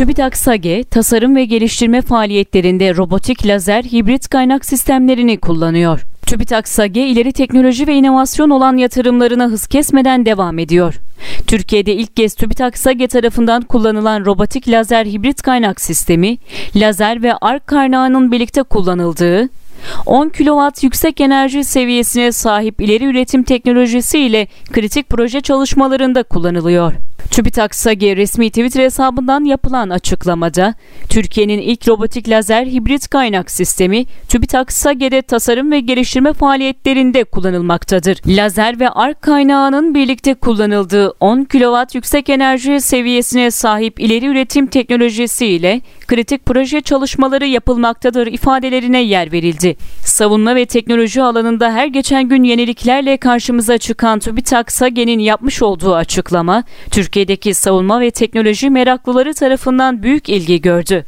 TÜBİTAK SAGE, tasarım ve geliştirme faaliyetlerinde robotik lazer hibrit kaynak sistemlerini kullanıyor. TÜBİTAK SAGE ileri teknoloji ve inovasyon olan yatırımlarına hız kesmeden devam ediyor. Türkiye'de ilk kez TÜBİTAK SAGE tarafından kullanılan robotik lazer hibrit kaynak sistemi, lazer ve ark kaynağının birlikte kullanıldığı, 10 kW yüksek enerji seviyesine sahip ileri üretim teknolojisi ile kritik proje çalışmalarında kullanılıyor. TÜBİTAK SAGE resmi Twitter hesabından yapılan açıklamada, Türkiye'nin ilk robotik lazer hibrit kaynak sistemi TÜBİTAK SAGE'de tasarım ve geliştirme faaliyetlerinde kullanılmaktadır. Lazer ve ark kaynağının birlikte kullanıldığı 10 kW yüksek enerji seviyesine sahip ileri üretim teknolojisi ile kritik proje çalışmaları yapılmaktadır ifadelerine yer verildi. Savunma ve teknoloji alanında her geçen gün yeniliklerle karşımıza çıkan TÜBİTAK SAGE'nin yapmış olduğu açıklama, Türkiye'deki savunma ve teknoloji meraklıları tarafından büyük ilgi gördü.